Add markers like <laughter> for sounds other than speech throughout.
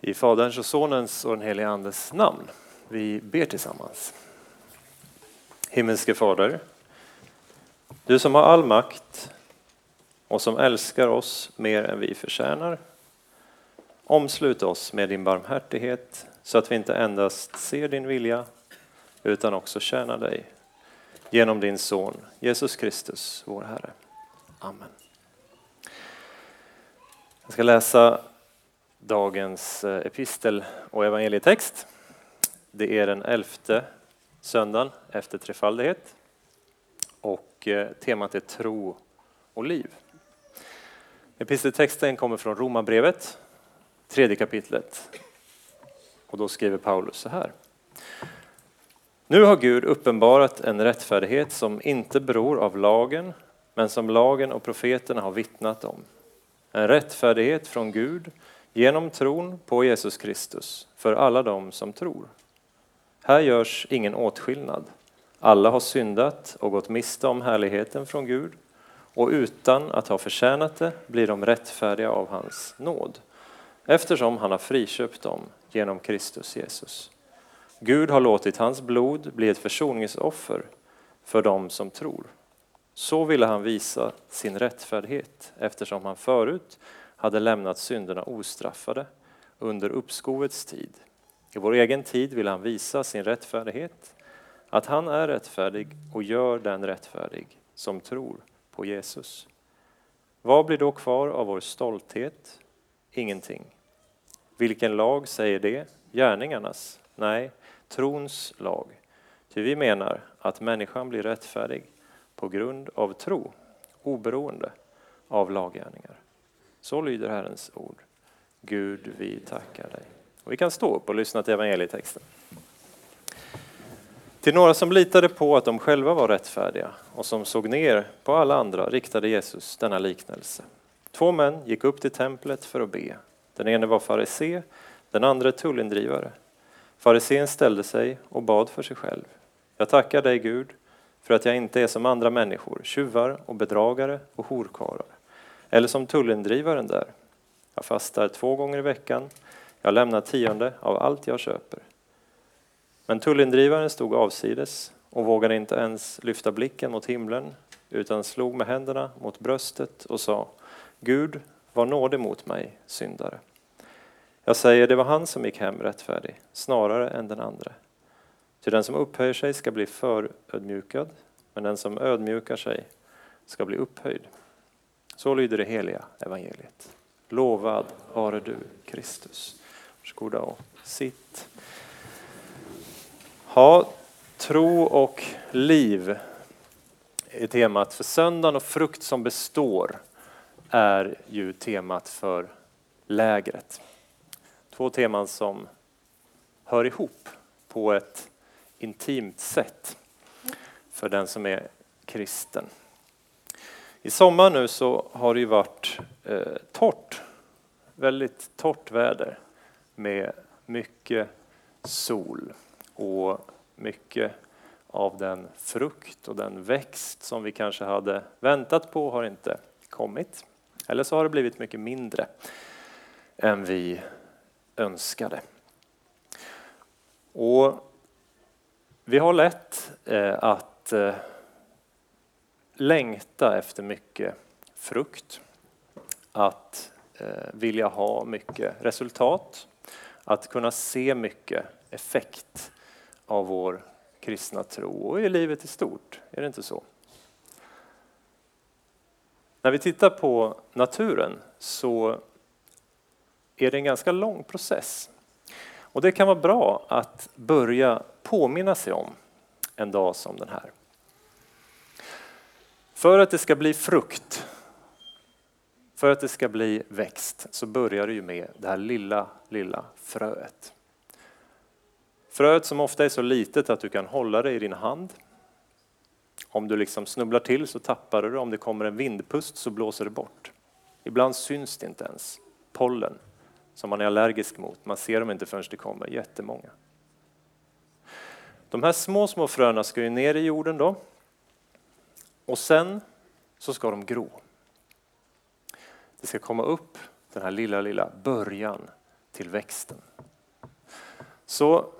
I Faderns och Sonens och den helige Andes namn. Vi ber tillsammans. Himmelske Fader, du som har all makt och som älskar oss mer än vi förtjänar. Omslut oss med din barmhärtighet så att vi inte endast ser din vilja utan också tjänar dig. Genom din son Jesus Kristus, vår Herre. Amen. Jag ska läsa dagens eh, epistel och evangelietext. Det är den elfte söndagen efter trefaldighet och eh, temat är tro och liv. Episteltexten kommer från Romarbrevet, tredje kapitlet. Och då skriver Paulus så här. Nu har Gud uppenbarat en rättfärdighet som inte beror av lagen, men som lagen och profeterna har vittnat om. En rättfärdighet från Gud genom tron på Jesus Kristus för alla dem som tror. Här görs ingen åtskillnad. Alla har syndat och gått miste om härligheten från Gud och utan att ha förtjänat det blir de rättfärdiga av hans nåd eftersom han har friköpt dem genom Kristus Jesus. Gud har låtit hans blod bli ett försoningsoffer för dem som tror. Så ville han visa sin rättfärdighet eftersom han förut hade lämnat synderna ostraffade under uppskovets tid. I vår egen tid vill han visa sin rättfärdighet, att han är rättfärdig och gör den rättfärdig som tror på Jesus. Vad blir då kvar av vår stolthet? Ingenting. Vilken lag säger det? Gärningarnas? Nej, trons lag. Ty vi menar att människan blir rättfärdig på grund av tro, oberoende av laggärningar. Så lyder Herrens ord. Gud, vi tackar dig. Och vi kan stå upp och lyssna till evangelietexten. Till några som litade på att de själva var rättfärdiga och som såg ner på alla andra riktade Jesus denna liknelse. Två män gick upp till templet för att be. Den ene var farisé, den andra tullindrivare. Farisén ställde sig och bad för sig själv. Jag tackar dig Gud för att jag inte är som andra människor, tjuvar och bedragare och horkarlar eller som tullindrivaren där. Jag fastar två gånger i veckan. Jag lämnar tionde av allt jag köper. Men tullindrivaren stod avsides och vågade inte ens lyfta blicken mot himlen utan slog med händerna mot bröstet och sa Gud, var nådig mot mig, syndare. Jag säger, det var han som gick hem rättfärdig, snarare än den andra. Ty den som upphöjer sig ska bli förödmjukad, men den som ödmjukar sig ska bli upphöjd. Så lyder det heliga evangeliet. Lovad vare du, Kristus. Varsågoda och sitt. Ha, tro och liv är temat för söndagen och frukt som består är ju temat för lägret. Två teman som hör ihop på ett intimt sätt för den som är kristen. I sommar nu så har det ju varit eh, torrt, väldigt torrt väder med mycket sol och mycket av den frukt och den växt som vi kanske hade väntat på har inte kommit. Eller så har det blivit mycket mindre än vi önskade. Och vi har lätt eh, att eh, längta efter mycket frukt, att eh, vilja ha mycket resultat, att kunna se mycket effekt av vår kristna tro och i livet i stort. Är det inte så? När vi tittar på naturen så är det en ganska lång process. Och det kan vara bra att börja påminna sig om en dag som den här. För att det ska bli frukt, för att det ska bli växt, så börjar det ju med det här lilla, lilla fröet. Fröet som ofta är så litet att du kan hålla det i din hand. Om du liksom snubblar till så tappar du det, om det kommer en vindpust så blåser det bort. Ibland syns det inte ens. Pollen som man är allergisk mot, man ser dem inte förrän det kommer, jättemånga. De här små, små fröna ska ju ner i jorden då och sen så ska de gro. Det ska komma upp den här lilla, lilla början till växten. Så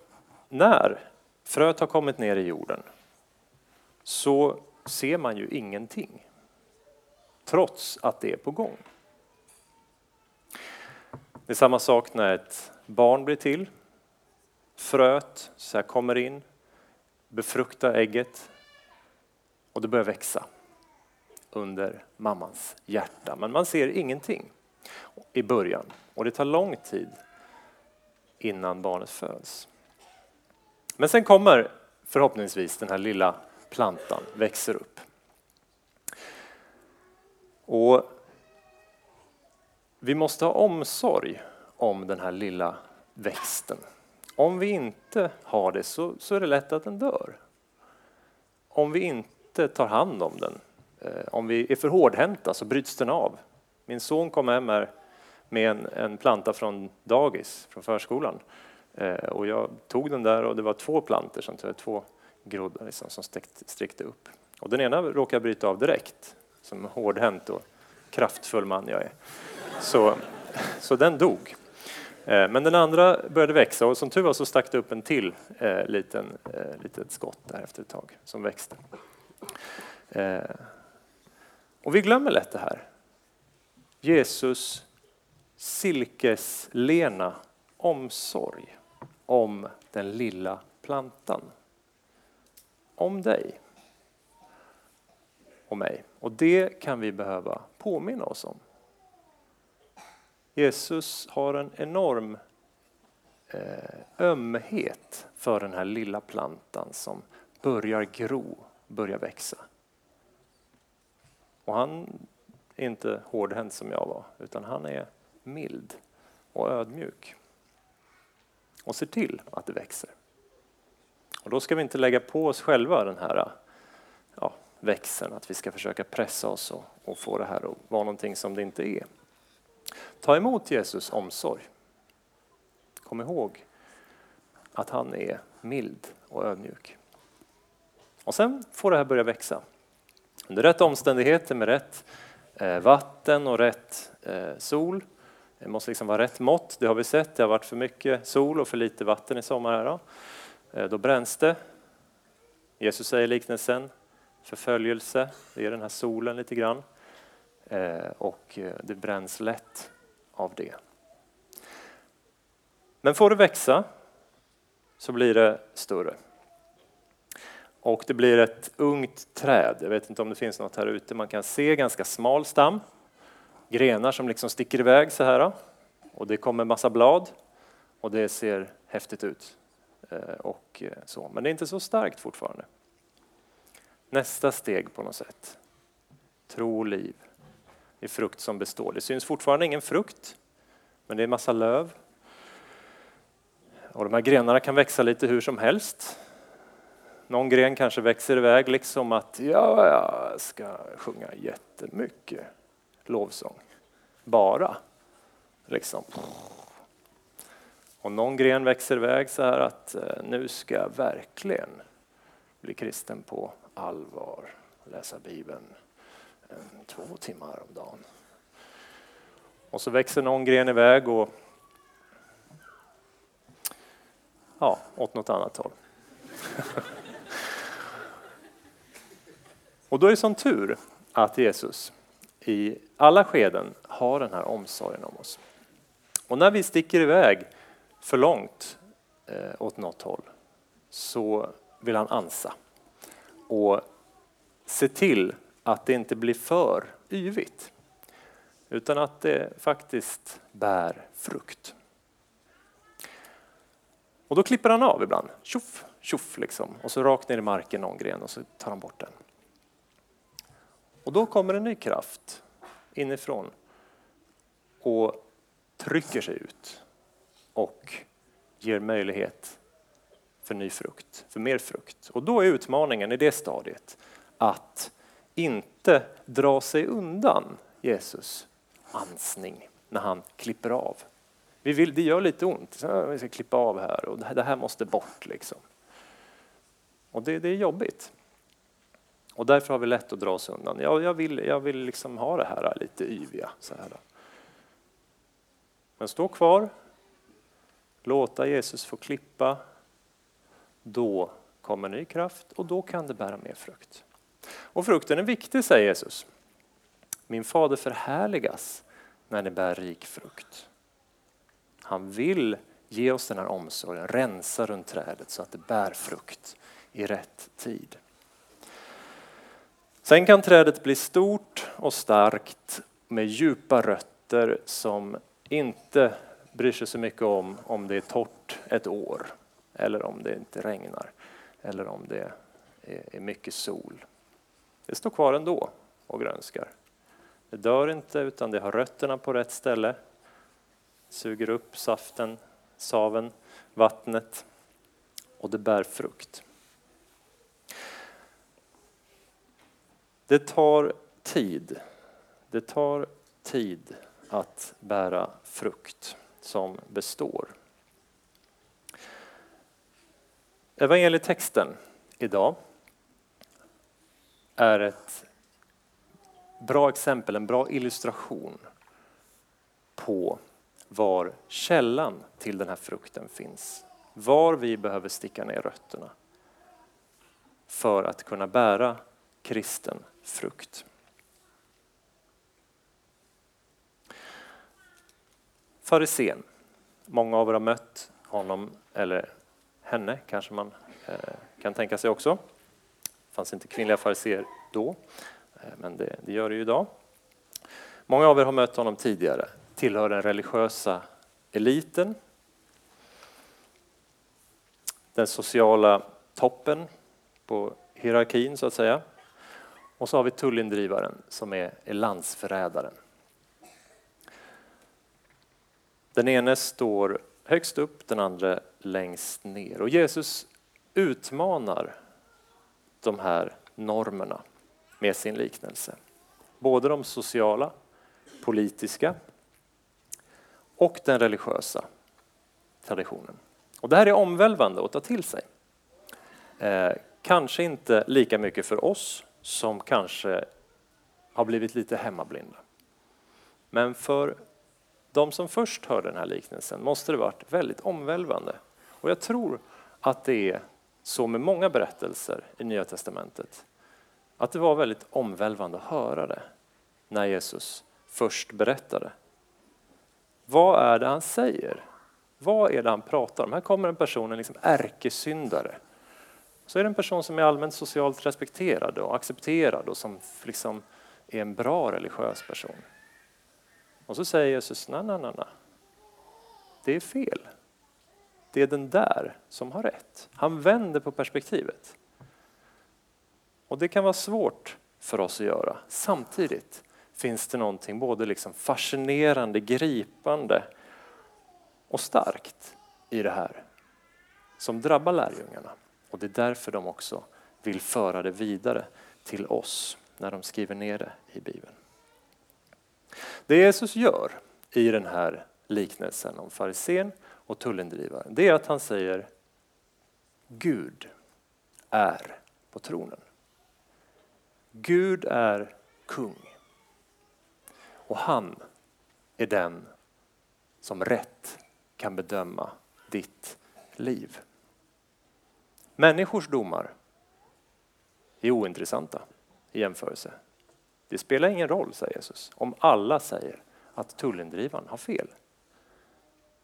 när fröet har kommit ner i jorden så ser man ju ingenting. Trots att det är på gång. Det är samma sak när ett barn blir till. Fröet så här kommer in, befruktar ägget och det börjar växa under mammans hjärta. Men man ser ingenting i början och det tar lång tid innan barnet föds. Men sen kommer förhoppningsvis den här lilla plantan, växer upp. Och vi måste ha omsorg om den här lilla växten. Om vi inte har det så, så är det lätt att den dör. Om vi inte tar hand om den, eh, om vi är för hårdhänta så bryts den av. Min son kom hem här med en, en planta från dagis, från förskolan. Eh, och jag tog den där och det var två planter, som, två groddar liksom, som sträckte upp. Och den ena råkade bryta av direkt, som hårdhänt och kraftfull man jag är. Så, så den dog. Eh, men den andra började växa och som tur var så stack det upp en till eh, liten, eh, litet skott där efter ett tag som växte. Eh, och vi glömmer lätt det här. Jesus silkeslena omsorg om den lilla plantan. Om dig och mig. Och det kan vi behöva påminna oss om. Jesus har en enorm eh, ömhet för den här lilla plantan som börjar gro, börja växa. Och han är inte hårdhänt som jag var, utan han är mild och ödmjuk. Och ser till att det växer. Och då ska vi inte lägga på oss själva den här ja, växeln, att vi ska försöka pressa oss och, och få det här att vara någonting som det inte är. Ta emot Jesus omsorg. Kom ihåg att han är mild och ödmjuk. Och sen får det här börja växa. Under rätt omständigheter med rätt eh, vatten och rätt eh, sol. Det måste liksom vara rätt mått, det har vi sett. Det har varit för mycket sol och för lite vatten i sommar. Här då. Eh, då bränns det. Jesus säger liknelsen, förföljelse, det är den här solen lite grann. Och det bränns lätt av det. Men får det växa så blir det större. Och det blir ett ungt träd. Jag vet inte om det finns något här ute. Man kan se ganska smal stam. Grenar som liksom sticker iväg så här. Och det kommer massa blad. Och det ser häftigt ut. Eh, och eh, så. Men det är inte så starkt fortfarande. Nästa steg på något sätt. Tro och liv i frukt som består. Det syns fortfarande ingen frukt, men det är massa löv. Och de här grenarna kan växa lite hur som helst. Någon gren kanske växer iväg liksom att ja, jag ska sjunga jättemycket lovsång. Bara. Liksom. Och någon gren växer iväg så här att eh, nu ska jag verkligen bli kristen på allvar. Läsa Bibeln eh, två timmar om dagen. Och så växer någon gren iväg och ja, åt något annat håll. <laughs> och då är det sån tur att Jesus i alla skeden har den här omsorgen om oss. Och när vi sticker iväg för långt eh, åt något håll så vill han ansa och se till att det inte blir för yvigt. Utan att det faktiskt bär frukt. Och då klipper han av ibland. Tjoff, tjoff liksom. Och så rakt ner i marken någon gren och så tar han bort den. Och då kommer en ny kraft inifrån och trycker sig ut och ger möjlighet för ny frukt, för mer frukt. Och då är utmaningen i det stadiet att inte dra sig undan Jesus ansning när han klipper av. Vi vill, det gör lite ont, vi ska klippa av här och det här måste bort. Liksom. Och det, det är jobbigt. Och därför har vi lätt att dra oss undan. Jag, jag vill, jag vill liksom ha det här lite yviga. Så här. Men stå kvar låta Jesus få klippa, då kommer ny kraft och då kan det bära mer frukt. Och frukten är viktig, säger Jesus. Min fader förhärligas när det bär rik frukt. Han vill ge oss den här omsorgen, rensa runt trädet så att det bär frukt i rätt tid. Sen kan trädet bli stort och starkt med djupa rötter som inte bryr sig så mycket om om det är torrt ett år eller om det inte regnar eller om det är mycket sol. Det står kvar ändå och grönskar. Det dör inte utan det har rötterna på rätt ställe, suger upp saften, saven, vattnet och det bär frukt. Det tar tid. Det tar tid att bära frukt som består. Evangelietexten idag är ett bra exempel, en bra illustration på var källan till den här frukten finns. Var vi behöver sticka ner rötterna för att kunna bära kristen frukt. Farisén. Många av er har mött honom, eller henne kanske man eh, kan tänka sig också. Det fanns inte kvinnliga fariséer då, eh, men det, det gör det ju idag. Många av er har mött honom tidigare, tillhör den religiösa eliten, den sociala toppen på hierarkin så att säga. Och så har vi tullindrivaren som är, är landsförrädaren. Den ene står högst upp, den andra längst ner. Och Jesus utmanar de här normerna med sin liknelse. Både de sociala, politiska och den religiösa traditionen. Och det här är omvälvande att ta till sig. Eh, kanske inte lika mycket för oss som kanske har blivit lite hemmablinda. Men för de som först hörde den här liknelsen måste det varit väldigt omvälvande. Och jag tror att det är så med många berättelser i Nya Testamentet. Att det var väldigt omvälvande att höra det när Jesus först berättade. Vad är det han säger? Vad är det han pratar om? Här kommer en person, en liksom ärkesyndare. Så är det en person som är allmänt socialt respekterad och accepterad och som liksom är en bra religiös person. Och så säger Jesus, nej, nej, nej, nej. Det är fel. Det är den där som har rätt. Han vänder på perspektivet. Och det kan vara svårt för oss att göra. Samtidigt finns det någonting både liksom fascinerande, gripande och starkt i det här som drabbar lärjungarna. Och det är därför de också vill föra det vidare till oss när de skriver ner det i Bibeln. Det Jesus gör i den här liknelsen om farisén och tullindrivaren, det är att han säger Gud är på tronen. Gud är kung. Och han är den som rätt kan bedöma ditt liv. Människors domar är ointressanta i jämförelse. Det spelar ingen roll, säger Jesus, om alla säger att tullindrivaren har fel.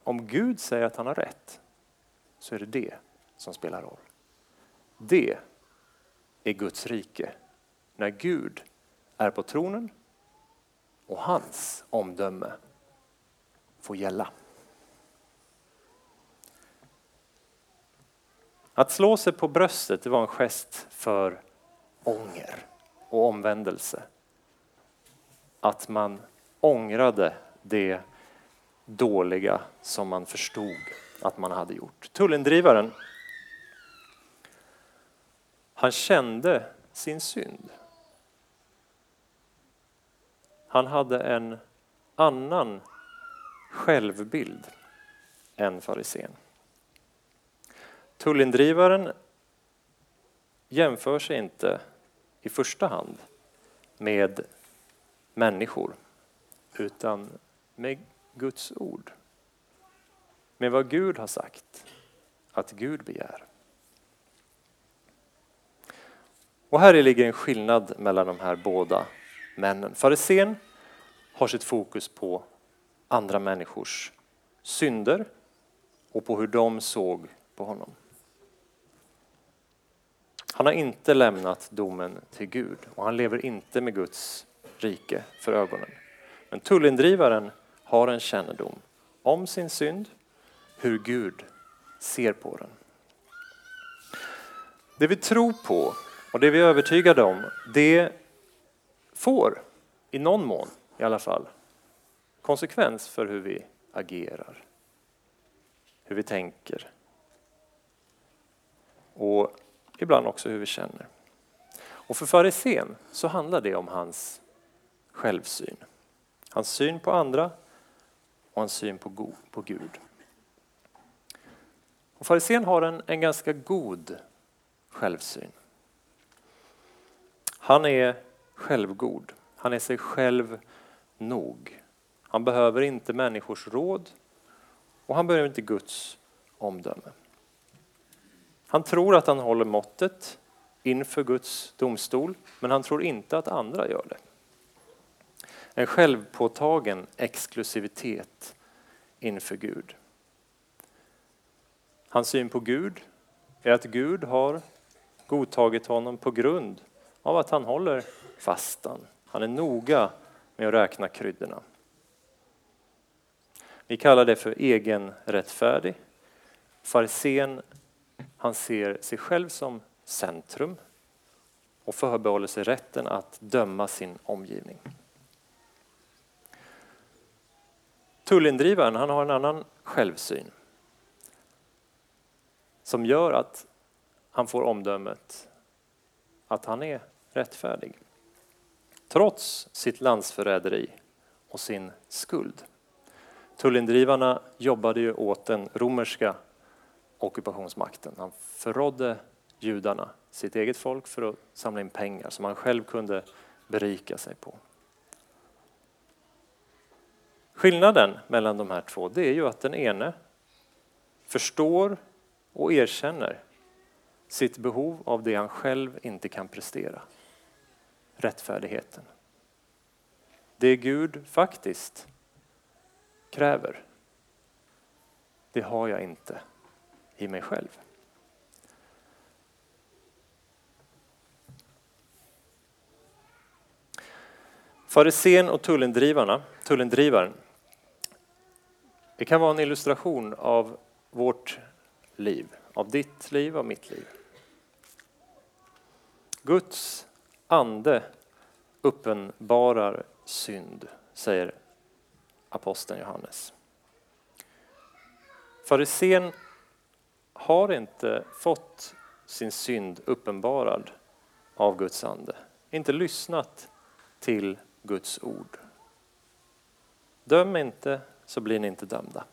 Om Gud säger att han har rätt så är det det som spelar roll. Det är Guds rike. När Gud är på tronen och hans omdöme får gälla. Att slå sig på bröstet det var en gest för ånger och omvändelse. Att man ångrade det dåliga som man förstod att man hade gjort. Tullindrivaren, han kände sin synd. Han hade en annan självbild än farisén. Tullindrivaren jämför sig inte i första hand med människor utan med Guds ord. med vad Gud har sagt att Gud begär. Och här ligger en skillnad mellan de här båda männen. Farisén har sitt fokus på andra människors synder och på hur de såg på honom. Han har inte lämnat domen till Gud och han lever inte med Guds rike för ögonen. Men tullindrivaren har en kännedom om sin synd, hur Gud ser på den. Det vi tror på och det vi är övertygade om, det får i någon mån i alla fall konsekvens för hur vi agerar, hur vi tänker och ibland också hur vi känner. Och för farisén så handlar det om hans självsyn. Hans syn på andra och hans syn på, på Gud. Och farisén har en, en ganska god självsyn. Han är självgod. Han är sig själv nog. Han behöver inte människors råd och han behöver inte Guds omdöme. Han tror att han håller måttet inför Guds domstol, men han tror inte att andra gör det. En självpåtagen exklusivitet inför Gud. Hans syn på Gud är att Gud har godtagit honom på grund av att han håller fastan. Han är noga med att räkna kryddorna. Vi kallar det för egenrättfärdig. Farisén han ser sig själv som centrum och förbehåller sig rätten att döma sin omgivning. Tullindrivaren han har en annan självsyn som gör att han får omdömet att han är rättfärdig. Trots sitt landsförräderi och sin skuld. Tullindrivarna jobbade ju åt den romerska ockupationsmakten. Han förrådde judarna, sitt eget folk, för att samla in pengar som han själv kunde berika sig på. Skillnaden mellan de här två det är ju att den ene förstår och erkänner sitt behov av det han själv inte kan prestera. Rättfärdigheten. Det Gud faktiskt kräver, det har jag inte i mig själv. Farisén och tullindrivarna, tullindrivaren, det kan vara en illustration av vårt liv, av ditt liv, av mitt liv. Guds ande uppenbarar synd, säger aposteln Johannes. Farisén har inte fått sin synd uppenbarad av Guds ande, inte lyssnat till Guds ord. Döm inte så blir ni inte dömda.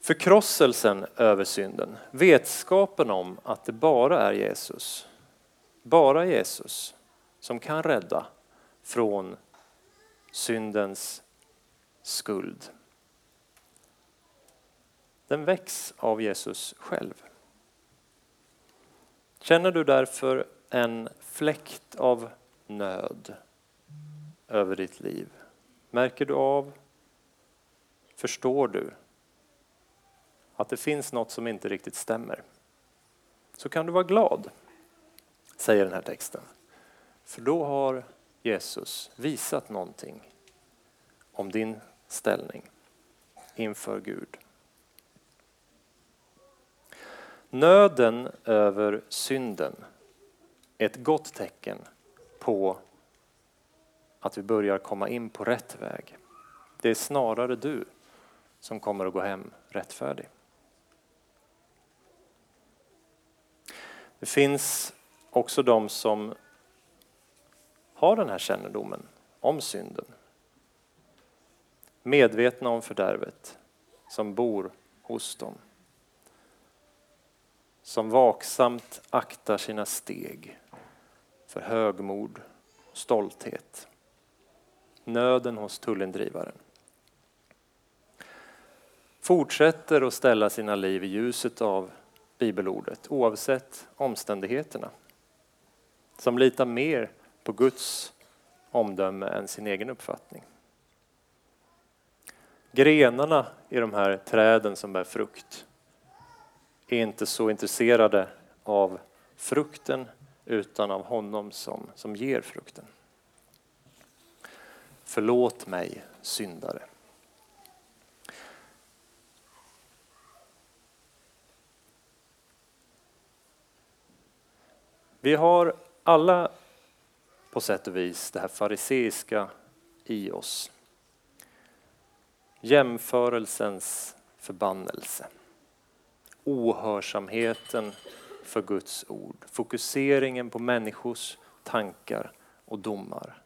Förkrosselsen över synden, vetskapen om att det bara är Jesus, bara Jesus som kan rädda från syndens skuld. Den väcks av Jesus själv. Känner du därför en fläkt av nöd över ditt liv? Märker du av, förstår du att det finns något som inte riktigt stämmer? Så kan du vara glad, säger den här texten. För då har Jesus visat någonting om din ställning inför Gud. Nöden över synden är ett gott tecken på att vi börjar komma in på rätt väg. Det är snarare du som kommer att gå hem rättfärdig. Det finns också de som har den här kännedomen om synden. Medvetna om fördärvet som bor hos dem. Som vaksamt aktar sina steg för högmod och stolthet. nöden hos tullindrivaren. Fortsätter att ställa sina liv i ljuset av bibelordet oavsett omständigheterna. Som litar mer på Guds omdöme än sin egen uppfattning. Grenarna i de här träden som bär frukt är inte så intresserade av frukten utan av honom som, som ger frukten. Förlåt mig, syndare. Vi har alla på sätt och vis det här fariseiska i oss. Jämförelsens förbannelse. Ohörsamheten för Guds ord. Fokuseringen på människors tankar och domar.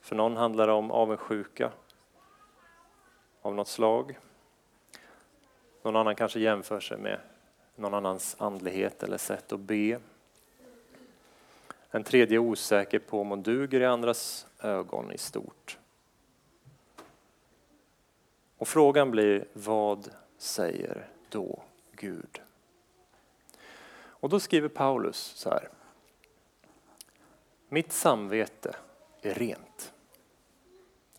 För någon handlar det om avundsjuka av något slag. Någon annan kanske jämför sig med någon annans andlighet eller sätt att be. En tredje är osäker på om hon duger i andras ögon i stort. Och frågan blir, vad säger då Gud? Och då skriver Paulus så här. Mitt samvete är rent.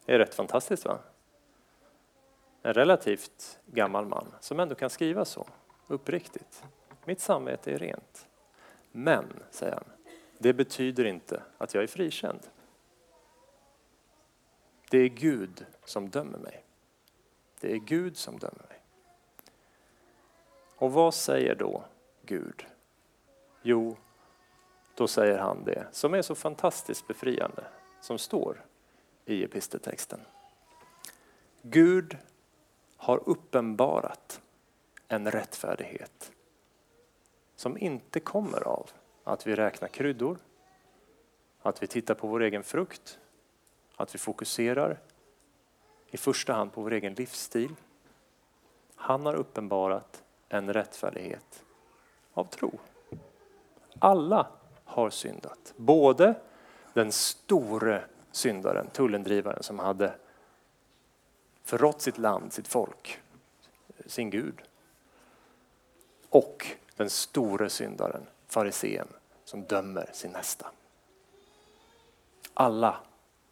Det är rätt fantastiskt va? En relativt gammal man som ändå kan skriva så uppriktigt. Mitt samvete är rent. Men, säger han, det betyder inte att jag är frikänd. Det är Gud som dömer mig. Det är Gud som dömer mig. Och vad säger då Gud? Jo, då säger han det som är så fantastiskt befriande, som står i episteltexten. Gud har uppenbarat en rättfärdighet som inte kommer av att vi räknar kryddor, att vi tittar på vår egen frukt, att vi fokuserar i första hand på vår egen livsstil. Han har uppenbarat en rättfärdighet av tro. Alla har syndat. Både den store syndaren, tullendrivaren som hade förrått sitt land, sitt folk, sin Gud. Och den store syndaren, farisén som dömer sin nästa. Alla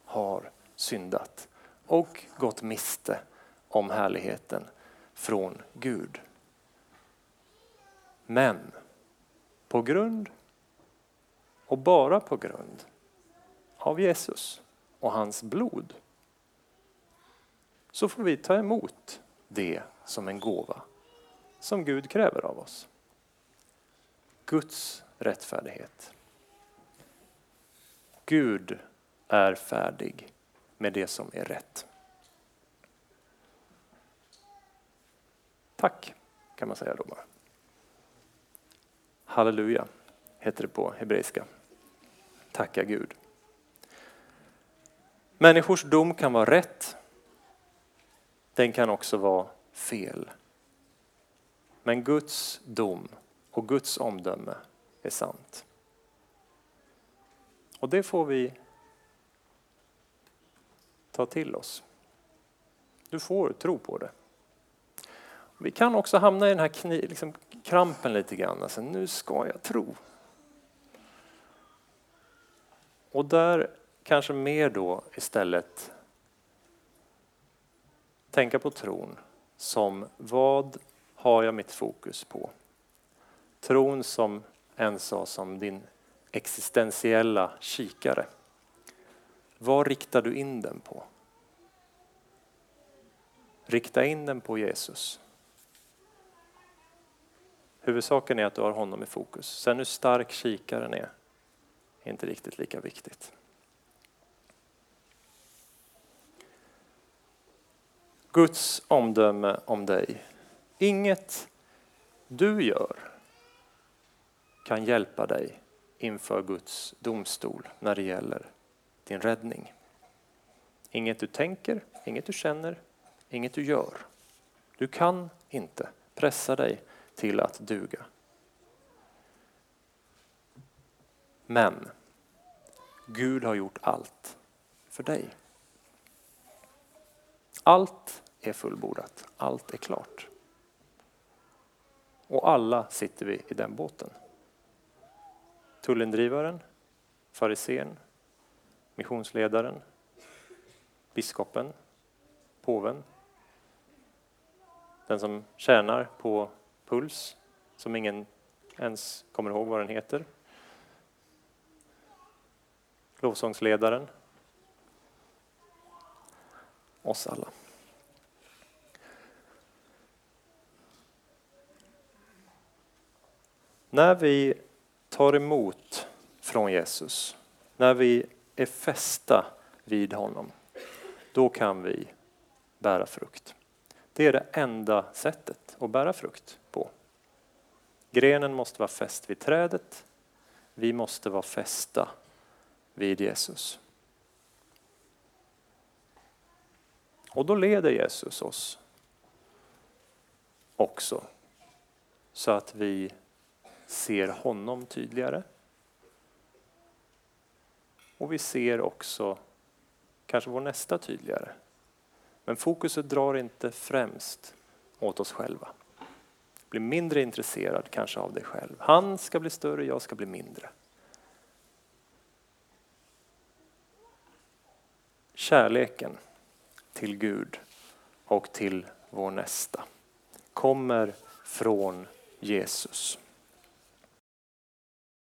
har syndat och gått miste om härligheten från Gud. Men på grund och bara på grund av Jesus och hans blod så får vi ta emot det som en gåva som Gud kräver av oss. Guds rättfärdighet. Gud är färdig med det som är rätt. Tack, kan man säga då bara. Halleluja, heter det på hebreiska. Tacka Gud. Människors dom kan vara rätt. Den kan också vara fel. Men Guds dom och Guds omdöme är sant. Och det får vi ta till oss. Du får tro på det. Vi kan också hamna i den här kni, liksom, krampen lite grann. Alltså, nu ska jag tro. Och där kanske mer då istället tänka på tron som vad har jag mitt fokus på? Tron som en sa som din existentiella kikare. Vad riktar du in den på? Rikta in den på Jesus. Huvudsaken är att du har honom i fokus. Sen hur stark kikaren är, är inte riktigt lika viktigt. Guds omdöme om dig. Inget du gör kan hjälpa dig inför Guds domstol när det gäller din räddning. Inget du tänker, inget du känner, inget du gör. Du kan inte pressa dig till att duga. Men Gud har gjort allt för dig. Allt är fullbordat, allt är klart. Och alla sitter vi i den båten. Tullindrivaren, farisén, missionsledaren, biskopen, påven, den som tjänar på Puls, som ingen ens kommer ihåg vad den heter. Lovsångsledaren. Oss alla. När vi tar emot från Jesus, när vi är fästa vid honom, då kan vi bära frukt. Det är det enda sättet att bära frukt på. Grenen måste vara fäst vid trädet. Vi måste vara fästa vid Jesus. Och då leder Jesus oss också så att vi ser honom tydligare. Och vi ser också kanske vår nästa tydligare. Men fokuset drar inte främst åt oss själva. Bli mindre intresserad kanske av dig själv. Han ska bli större, jag ska bli mindre. Kärleken till Gud och till vår nästa kommer från Jesus.